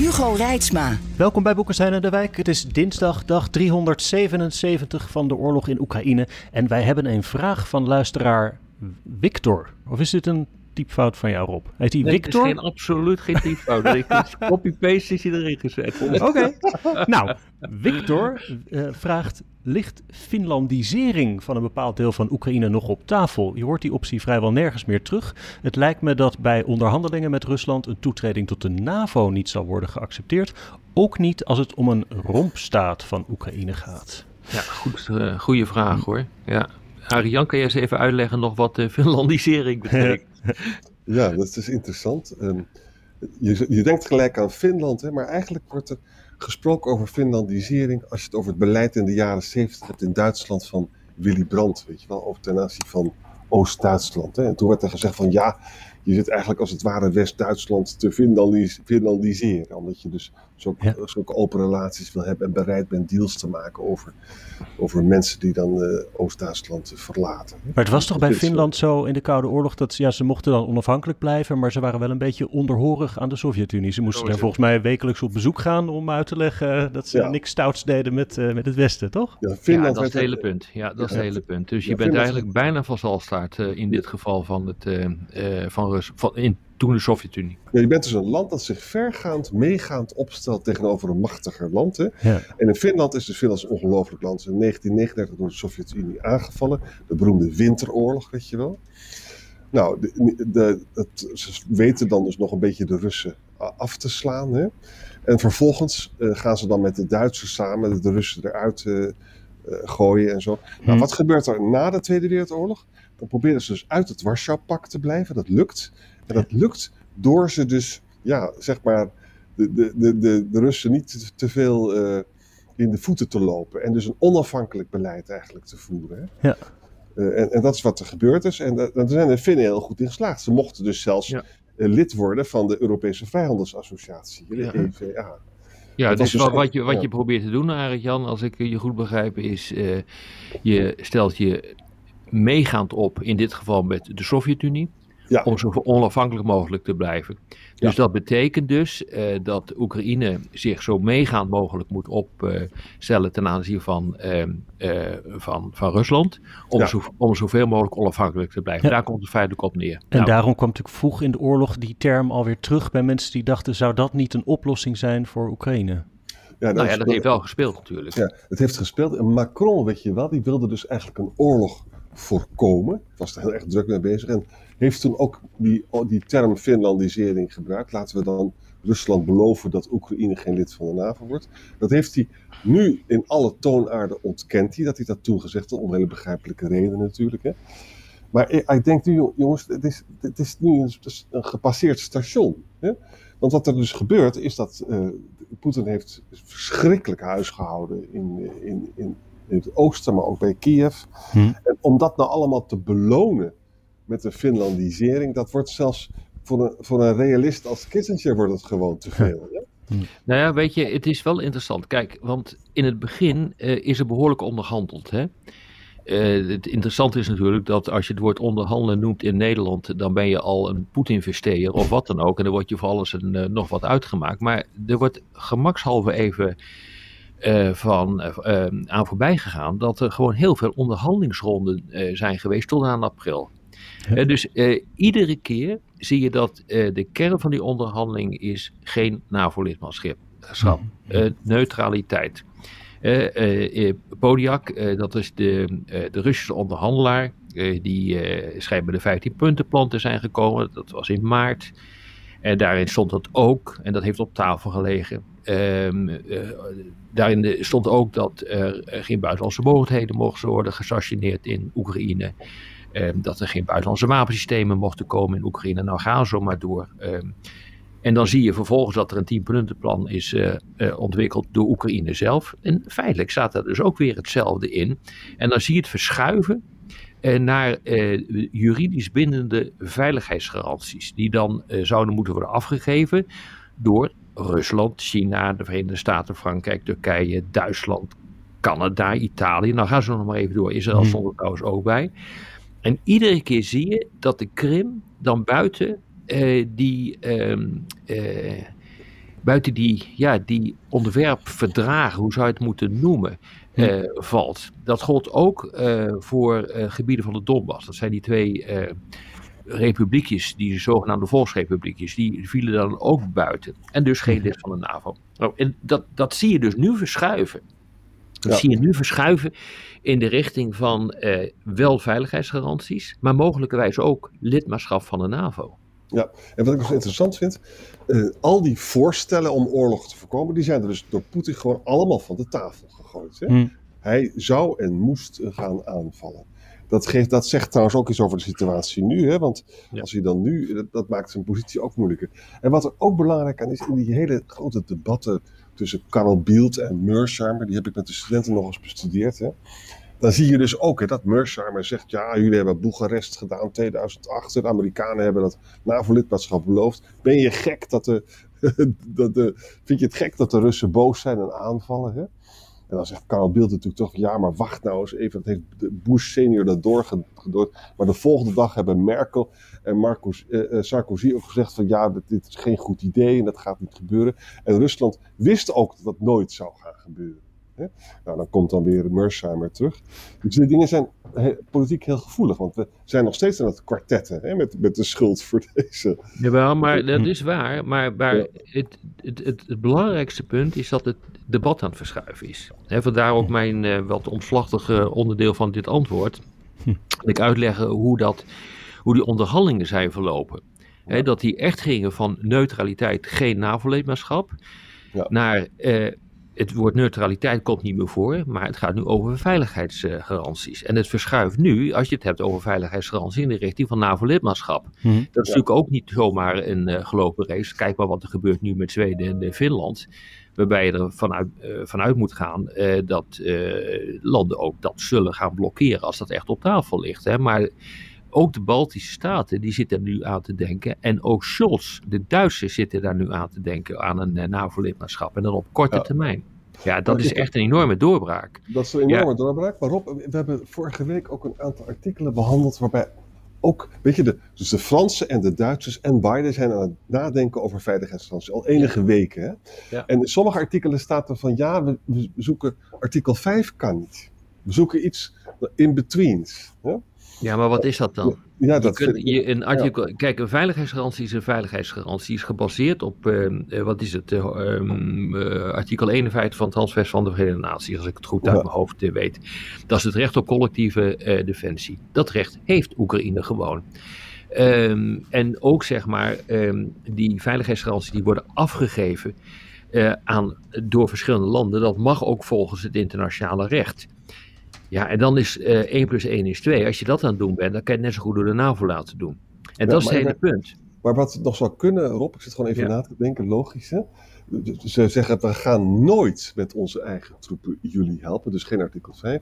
Hugo Reitsma. Welkom bij Boekenstein en de Wijk. Het is dinsdag, dag 377 van de oorlog in Oekraïne. En wij hebben een vraag van luisteraar Victor. Of is dit een typfout van jou, Rob? Heet hij Nee, Victor? Het is geen, absoluut geen typfout. Copy-paste is hij erin gezet. Oké. nou, Victor eh, vraagt: ligt Finlandisering van een bepaald deel van Oekraïne nog op tafel? Je hoort die optie vrijwel nergens meer terug. Het lijkt me dat bij onderhandelingen met Rusland een toetreding tot de NAVO niet zal worden geaccepteerd. Ook niet als het om een rompstaat van Oekraïne gaat. Ja, goed, eh, goede vraag hoor. Ja. Arian, kan jij eens even uitleggen nog wat de Finlandisering betekent? Ja, dat is interessant. Ehm, je, je denkt gelijk aan Finland, hè, maar eigenlijk wordt er gesproken over Finlandisering als je het over het beleid in de jaren 70 hebt in Duitsland van Willy Brandt, weet je wel, over ten aanzien van Oost-Duitsland. En toen werd er gezegd van ja, je zit eigenlijk als het ware West-Duitsland te Finlandis- Finlandiseren, omdat je dus zulke, Ja. zulke open relaties wil hebben en bereid bent deals te maken over, over mensen die dan eh, Oost-Duitsland verlaten. Maar het was toch bij Finland zo in de Koude Oorlog dat ja, ze mochten dan onafhankelijk blijven, maar ze waren wel een beetje onderhorig aan de Sovjet-Unie. Ze moesten daar is volgens mij wekelijks op bezoek gaan om uit te leggen dat ze Ja. niks stouts deden met, eh, met het Westen, toch? Ja, Ja, Finland dat is het hele punt. Ja, dat is het hele punt. Dus je bent Finland- eigenlijk bijna van eh, in dit geval van, het, eh, eh, van, Rus, van in, toen de Sovjet-Unie. Ja, je bent dus een land dat zich vergaand, meegaand opstelt tegenover een machtiger land. Hè? Ja. En in Finland is dus Finland een ongelooflijk land. In 1939 door de Sovjet-Unie aangevallen. De beroemde Winteroorlog, weet je wel. Nou, de, de, het, ze weten dan dus nog een beetje de Russen af te slaan. Hè? En vervolgens eh, gaan ze dan met de Duitsers samen de Russen eruit eh, eh, gooien en zo. Nou, Hm. wat gebeurt er na de Tweede Wereldoorlog? Proberen ze dus uit het Warschau-pact te blijven. Dat lukt. En dat lukt door ze dus, ja, zeg maar, de, de, de, de, de Russen niet te, veel eh, in de voeten te lopen. En dus een onafhankelijk beleid eigenlijk te voeren. Hè? Ja. Eh, en, en dat is wat er gebeurd is. En da- daar zijn de Finnen heel goed in geslaagd. Ze mochten dus zelfs Ja. eh, lid worden van de Europese Vrijhandelsassociatie, de Ja. EVA. Ja, Dat dus dus wat, wat, je, wat ja. je probeert te doen, Arend-Jan, als ik je goed begrijp, is eh, je stelt je meegaand op, in dit geval met de Sovjet-Unie, Ja. om zo onafhankelijk mogelijk te van. Dus Ja. dat betekent dus eh, dat Oekraïne zich zo meegaand mogelijk moet opstellen ten aanzien van, ehm, eh, van, van Rusland, om, Ja. zo, om zoveel mogelijk onafhankelijk te blijven. Ja. Daar komt het feitelijk op neer. En Nou, daarom kwam natuurlijk vroeg in de oorlog die term alweer terug bij mensen die dachten, zou dat niet een oplossing zijn voor Oekraïne? Ja, nou is- ja, dat heeft wel gespeeld natuurlijk. Ja, het heeft gespeeld. En Macron, weet je wel, die wilde dus eigenlijk een oorlog voorkomen. Was er heel erg druk mee bezig. En heeft toen ook die, die term Finlandisering gebruikt. Laten we dan Rusland beloven dat Oekraïne geen lid van de NAVO wordt. Dat heeft hij nu in alle toonaarden ontkent hij. Dat hij dat toen gezegd had, om hele begrijpelijke redenen natuurlijk. Hè. Maar ik, ik denk nu, jongens, het is, het is nu een gepasseerd station. Hè. Want wat er dus gebeurt, is dat eh, Poetin heeft verschrikkelijk huis gehouden in, in, in, in het oosten, maar ook bij Kiev. Hm. En om dat nou allemaal te belonen met een Finlandisering, dat wordt zelfs voor een, voor een realist als Kissinger wordt het gewoon te veel. hè? Nou ja, weet je, het is wel interessant. Kijk, want in het begin eh, is er behoorlijk onderhandeld. Hè? Eh, het interessante is natuurlijk dat als je het woord onderhandelen noemt in Nederland, dan ben je al een Poetin-investeerder of wat dan ook. En dan word je voor alles een, eh, nog wat uitgemaakt. Maar er wordt gemakshalve even eh, van, eh, eh, aan voorbij gegaan dat er gewoon heel veel onderhandelingsronden zijn geweest tot aan april. Ja. Dus iedere keer zie je dat de kern van die onderhandeling is geen NAVO-lidmaatschap. schap, eh, neutraliteit. Podiak, dat is de, de Russische onderhandelaar, die schijnt bij de 15 puntenplan te zijn gekomen. Dat was in maart. En daarin stond dat ook, en dat heeft op tafel gelegen. ehm, eh, daarin stond ook dat er eh, geen buitenlandse mogelijkheden mochten worden gestationeerd in Oekraïne. Ehm, dat er geen buitenlandse wapensystemen mochten komen in Oekraïne. Nou, gaan zo maar door. Ehm, En dan zie je vervolgens dat er een tienpuntenplan is uh, ontwikkeld door Oekraïne zelf. En feitelijk staat er dus ook weer hetzelfde in. En dan zie je het verschuiven naar juridisch bindende veiligheidsgaranties. Die dan zouden moeten worden afgegeven door Rusland, China, de Verenigde Staten, Frankrijk, Turkije, Duitsland, Canada, Italië. Nou gaan ze nog maar even door. Israël Hmm. stond er trouwens ook bij. En iedere keer zie je dat de Krim dan buiten eh, die, ehm, eh, buiten die, ja, die ontwerpverdragen, hoe zou je het moeten noemen, eh, valt. Dat gold ook eh, voor eh, gebieden van de Donbass. Dat zijn die twee republiekjes, die zogenaamde volksrepubliekjes, die vielen dan ook buiten. En dus geen lid van de NAVO. Nou, en dat, dat zie je dus nu verschuiven. Dat Ja. zie je nu verschuiven in de richting van wel veiligheidsgaranties, maar mogelijkerwijs ook lidmaatschap van de NAVO. Ja, en wat ik nog interessant vind, al die voorstellen om oorlog te voorkomen, die zijn er dus door Poetin gewoon allemaal van de tafel gegooid. Hè? Hmm. Hij zou en moest gaan aanvallen. Dat, geeft, dat zegt trouwens ook iets over de situatie nu, hè? want Ja. als hij dan nu, dat, dat maakt zijn positie ook moeilijker. En wat er ook belangrijk aan is, in die hele grote debatten tussen Karl Bildt en Mearsheimer, die heb ik met de studenten nog eens bestudeerd, hè? dan zie je dus ook hè, dat Mearsheimer zegt, ja, jullie hebben Boekarest gedaan 2008, de Amerikanen hebben dat NAVO-lidmaatschap beloofd. Ben je gek dat de, dat de, vind je het gek dat de Russen boos zijn en aanvallen? Hè? En dan zegt Karl Bildt natuurlijk toch, ja, maar wacht nou eens even, dat heeft Bush senior dat doorgedoord. Maar de volgende dag hebben Merkel en Marcus, eh, eh, Sarkozy ook gezegd van, ja, dit is geen goed idee en dat gaat niet gebeuren. En Rusland wist ook dat dat nooit zou gaan gebeuren. Hè? Nou, dan komt dan weer Mearsheimer terug. Dus die dingen zijn he- politiek heel gevoelig, want we zijn nog steeds aan het kwartetten hè, met, met de schuld voor deze. Jawel, maar dat is waar. Maar, maar Ja. het, het, het, het belangrijkste punt is dat het debat aan het verschuiven is. Hè, vandaar ook mijn eh, wat omslachtige onderdeel van dit antwoord. Dat ik uitleggen hoe, dat, hoe die onderhandelingen zijn verlopen. Dat die echt gingen van neutraliteit, geen NAVO-lidmaatschap, Ja. naar eh, het woord neutraliteit komt niet meer voor, maar het gaat nu over veiligheidsgaranties. En het verschuift nu, als je het hebt over veiligheidsgaranties, in de richting van NAVO-lidmaatschap. Mhm. Dat is natuurlijk ook niet zomaar een eh, gelopen race. Kijk maar wat er gebeurt nu met Zweden en eh, Finland. Waarbij je er vanuit, eh, vanuit moet gaan eh, dat eh, landen ook dat zullen gaan blokkeren als dat echt op tafel ligt. Hè. Maar ook de Baltische Staten die zitten er nu aan te denken. En ook Scholz, de Duitsers, zitten daar nu aan te denken aan een NAVO-lidmaatschap. En dan op korte Ja. termijn. Ja, dat is echt een enorme doorbraak. Dat is een enorme doorbraak. Maar Rob, we hebben vorige week ook een aantal artikelen behandeld waarbij ook, weet je, de, dus de Fransen en de Duitsers en Biden zijn aan het nadenken over veiligheidsgaranties al enige weken. Hè? Ja. En in sommige artikelen staat er van ja, we, we zoeken artikel 5 kan niet. We zoeken iets in betweens. Hè? Ja, maar wat is dat dan? Ja, Je kunt, je, een artikel, Kijk, een veiligheidsgarantie is een veiligheidsgarantie. is gebaseerd op, ehm, eh, wat is het, eh, ehm, eh, artikel 51 van het Handvest van de Verenigde Naties, als ik het goed uit Ja. mijn hoofd eh, weet. Dat is het recht op collectieve eh, defensie. Dat recht heeft Oekraïne gewoon. Ehm, en ook zeg maar, ehm, die veiligheidsgaranties die worden afgegeven eh, aan, door verschillende landen. Dat mag ook volgens het internationale recht. Ja, en dan is eh 1 plus 1 is 2. Als je dat aan het doen bent, dan kan je het net zo goed door de NAVO laten doen. En Ja, dat is het maar hele punt. Maar wat nog zou kunnen, Rob, ik zit gewoon even Ja. na te denken, logisch hè. Ze zeggen, we gaan nooit met onze eigen troepen jullie helpen, dus geen artikel 5.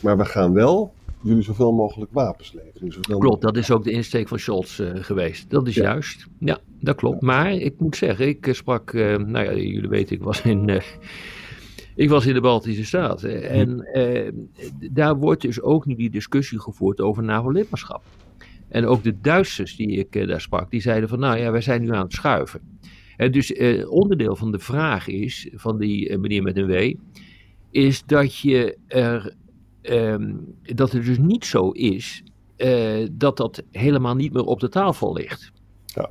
Maar we gaan wel jullie zoveel mogelijk wapens leveren. Zoveel Klopt, dat is ook de insteek van Scholz eh, geweest. Dat is Ja. juist. Ja, dat klopt. Maar ik moet zeggen, ik eh, sprak, eh, nou ja, jullie weten, ik was in, eh, ik was in de Baltische Staten. En eh, daar wordt dus ook nu die discussie gevoerd over NAVO-lidmaatschap. En ook de Duitsers die ik eh, daar sprak, die zeiden van, nou ja, wij zijn nu aan het schuiven. En dus eh, onderdeel van de vraag is, van die eh, meneer met een W, is dat je er, ehm, dat het dus niet zo is dat dat helemaal niet meer op de tafel ligt. Ja.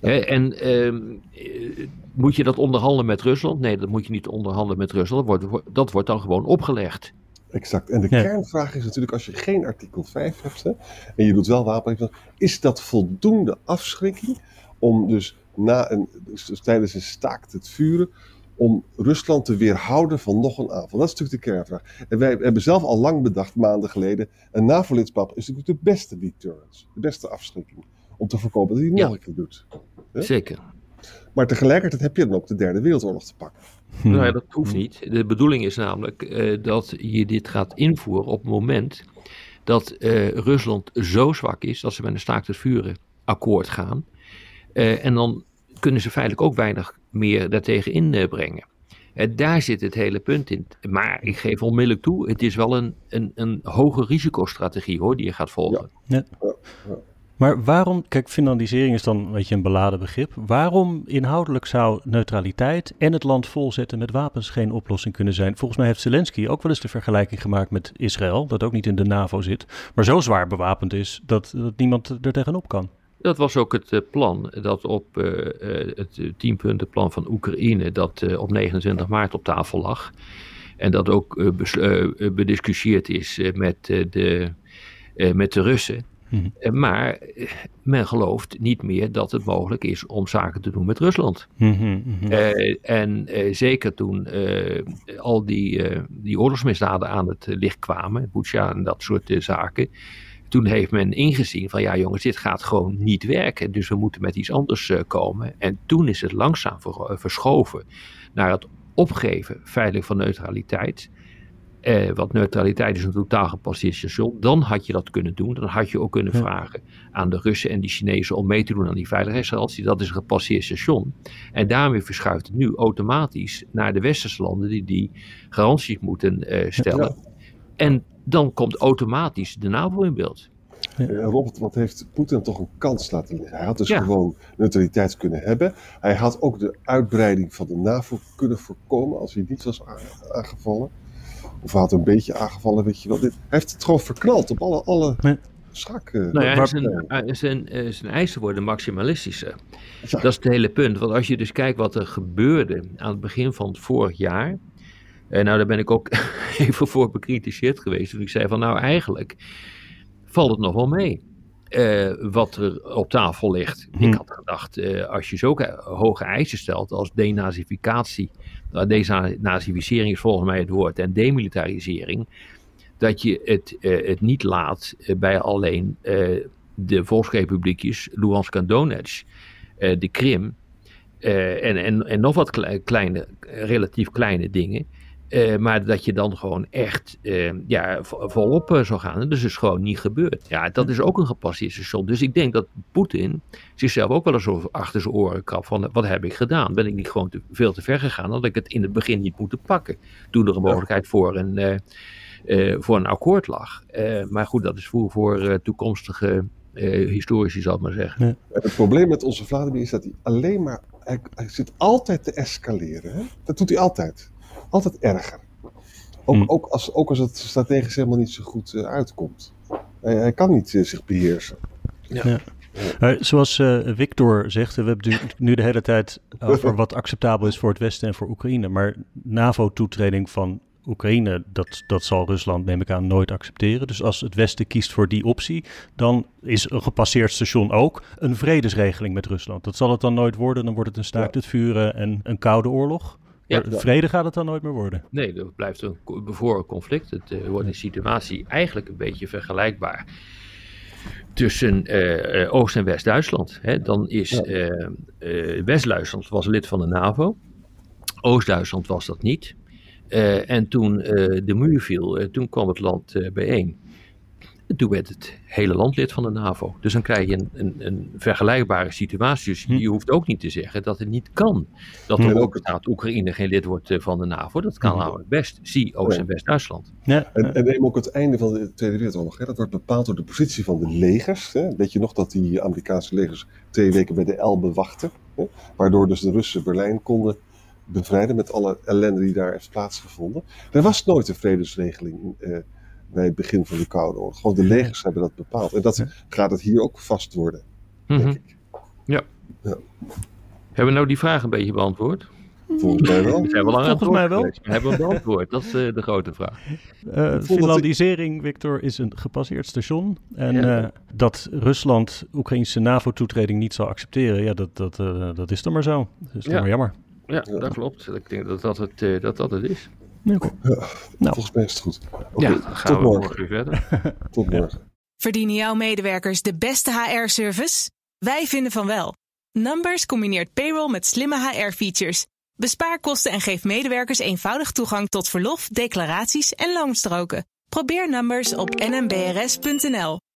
Hè, en ehm, eh, moet je dat onderhandelen met Rusland? Nee, dat moet je niet onderhandelen met Rusland. Dat wordt, dat wordt dan gewoon opgelegd. Exact. En de Ja. kernvraag is natuurlijk, als je geen artikel 5 hebt hè, en je doet wel wapen, is dat voldoende afschrikking om dus, na een, dus, dus tijdens een staakt het vuren, om Rusland te weerhouden van nog een aanval? Dat is natuurlijk de kernvraag. En wij hebben zelf al lang bedacht, maanden geleden, een NAVO-lidmaatschap is natuurlijk de beste deterrence, de beste afschrikking, om te voorkomen dat hij het Ja. nog een keer doet. Hè? Zeker. Maar tegelijkertijd heb je dan ook de derde wereldoorlog te pakken. Hm. Nou ja, dat hoeft niet. De bedoeling is namelijk eh, dat je dit gaat invoeren op het moment dat eh, Rusland zo zwak is dat ze met een staakt het vuren akkoord gaan. Eh, en dan kunnen ze feitelijk ook weinig meer daartegen inbrengen. Uh, daar zit het hele punt in. Maar ik geef onmiddellijk toe, het is wel een, een, een hoge risicostrategie hoor, die je gaat volgen. Ja. Ja. Maar waarom, kijk, finlandisering is dan een beetje een beladen begrip. Waarom inhoudelijk zou neutraliteit en het land volzetten met wapens geen oplossing kunnen zijn? Volgens mij heeft Zelensky ook wel eens de vergelijking gemaakt met Israël, dat ook niet in de NAVO zit, maar zo zwaar bewapend is dat, dat niemand er tegenop kan. Dat was ook het uh, plan dat op uh, uh, het tienpuntenplan van Oekraïne, dat op 29 maart op tafel lag. En dat ook bediscussieerd is met, de, met de Russen. Mm -hmm. Maar men gelooft niet meer dat het mogelijk is om zaken te doen met Rusland. Mm -hmm, mm -hmm. Uh, en uh, zeker toen uh, al die, die oorlogsmisdaden aan het licht kwamen, Butsja en dat soort zaken. Toen heeft men ingezien van ja jongens, dit gaat gewoon niet werken. Dus we moeten met iets anders komen. En toen is het langzaam verschoven naar het opgeven feitelijk van neutraliteit. Eh, want neutraliteit is een totaal gepasseerd station. Dan had je dat kunnen doen. Dan had je ook kunnen ja. vragen aan de Russen en de Chinezen om mee te doen aan die veiligheidsgarantie. Dat is een gepasseerd station. En daarmee verschuift het nu automatisch naar de westerse landen die die garanties moeten uh, stellen. Ja. En dan komt automatisch de NAVO in beeld. Ja. Robert, wat heeft Poetin toch een kans laten liggen? Hij had dus ja. gewoon neutraliteit kunnen hebben. Hij had ook de uitbreiding van de NAVO kunnen voorkomen als hij niet was aangevallen. Of hij had een beetje aangevallen, weet je wel. Dit, hij heeft het gewoon verknald op alle, alle nee. schaken. Nou ja, zijn, zijn, zijn eisen worden maximalistischer. Ja. Dat is het hele punt. Want als je dus kijkt wat er gebeurde aan het begin van het vorig jaar. En nou, daar ben ik ook even voor bekritiseerd geweest. Toen ik zei van nou eigenlijk valt het nog wel mee. Uh, wat er op tafel ligt. Hm. Ik had gedacht, uh, als je zulke hoge eisen stelt als denazificatie, denazificering is volgens mij het woord, en demilitarisering, dat je het, uh, het niet laat bij alleen de volksrepubliekjes Luhansk en Donetsk, de Krim en, en, en nog wat kleine, relatief kleine dingen. Uh, maar dat je dan gewoon echt uh, ja, volop uh, zou gaan. En dat is dus gewoon niet gebeurd. Ja, dat is ook een gepasseerd station. Dus ik denk dat Poetin zichzelf ook wel eens achter zijn oren krabt van wat heb ik gedaan? Ben ik niet gewoon te, veel te ver gegaan? Dat ik het in het begin niet moeten pakken. Toen er een mogelijkheid voor een, voor een akkoord lag. maar goed, dat is voor, voor toekomstige historici, zal ik maar zeggen. Ja. Het probleem met onze Vladimir is dat hij alleen maar... Hij, hij zit altijd te escaleren. Hè? Dat doet hij altijd altijd erger. Ook, Hm. mm. ook, als, ook als het strategisch helemaal niet zo goed uh, uitkomt. Hij, hij, kan niet uh, zich beheersen. Ja. ja. Uh, zoals Victor zegt, we hebben nu, nu de hele tijd over wat acceptabel is voor het Westen en voor Oekraïne. Maar NAVO-toetreding van Oekraïne, dat, dat zal Rusland, neem ik aan, nooit accepteren. Dus als het Westen kiest voor die optie, dan is een gepasseerd station ook een vredesregeling met Rusland. Dat zal het dan nooit worden. Dan wordt het een staakt het vuren en een koude oorlog. Ja, vrede gaat het dan nooit meer worden. Nee, dat blijft een bevoren conflict. Het uh, wordt een situatie eigenlijk een beetje vergelijkbaar tussen uh, Oost- en West-Duitsland. Dan is uh, West-Duitsland was lid van de NAVO. Oost-Duitsland was dat niet. en toen de muur viel, toen kwam het land bijeen. En toen werd het hele land lid van de NAVO. Dus dan krijg je een, een, een vergelijkbare situatie. Dus je hoeft ook niet te zeggen dat het niet kan. Dat er ook staat Oekraïne geen lid wordt van de NAVO. Dat kan namelijk best. Zie Oost- en West-Duitsland. Ja. En, en neem ook het einde van de Tweede Wereldoorlog. Hè. Dat wordt bepaald door de positie van de legers. Hè. Weet je nog dat die Amerikaanse legers twee weken bij de Elbe wachten? Hè. Waardoor dus de Russen Berlijn konden bevrijden met alle ellende die daar heeft plaatsgevonden. Er was nooit een vredesregeling uh, bij het begin van de Koude Oorlog. Gewoon de legers hebben dat bepaald. En dat ja. gaat het hier ook vast worden, denk mm -hmm. ik. Ja. ja. Hebben we nou die vraag een beetje beantwoord? Volgens mij wel. We zijn wel lang Volgens mij wel. Hebben we beantwoord? Dat is uh, de grote vraag. Uh, Finlandisering, Victor, is een gepasseerd station. En ja. uh, dat Rusland Oekraïnse NAVO-toetreding niet zal accepteren, ja, dat, dat, dat is dan maar zo. Dat is dan ja. maar jammer. Ja, dat klopt. Ik denk dat dat het, dat, dat het is. Merk oh, nou. Volgens mij is het goed. Okay, ja, gaan tot we morgen. verder. tot morgen. Verdienen jouw medewerkers de beste HR-service? Wij vinden van wel. Numbers combineert payroll met slimme HR-features. Bespaar kosten en geef medewerkers eenvoudig toegang tot verlof, declaraties en loonstroken. Probeer Numbers op nmbrs.nl.